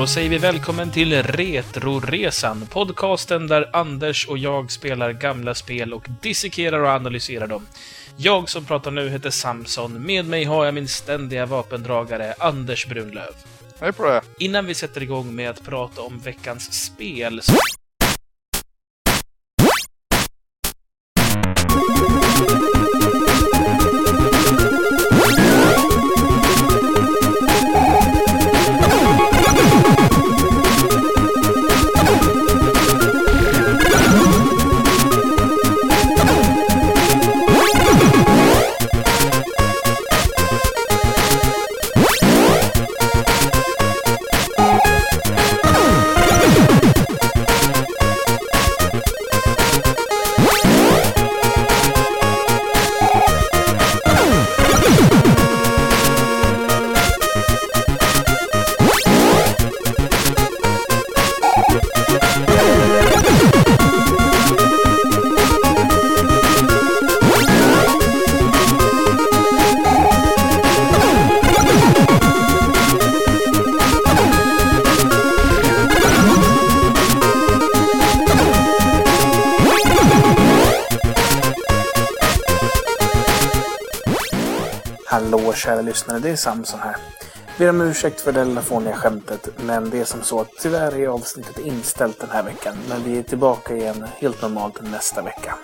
då säger vi välkommen till Retroresan, podcasten där Anders och jag spelar gamla spel och dissekerar och analyserar dem. Jag som pratar nu heter Samson, med mig har jag min ständiga vapendragare Anders Brunlöv. Hej på det! Innan vi sätter igång med att prata om veckans spel så Hallå kära lyssnare, det är Samson här. Ber om ursäkt för det lilla fåniga skämtet, men det är som så att tyvärr är avsnittet inställt den här veckan. Men vi är tillbaka igen helt normalt nästa vecka.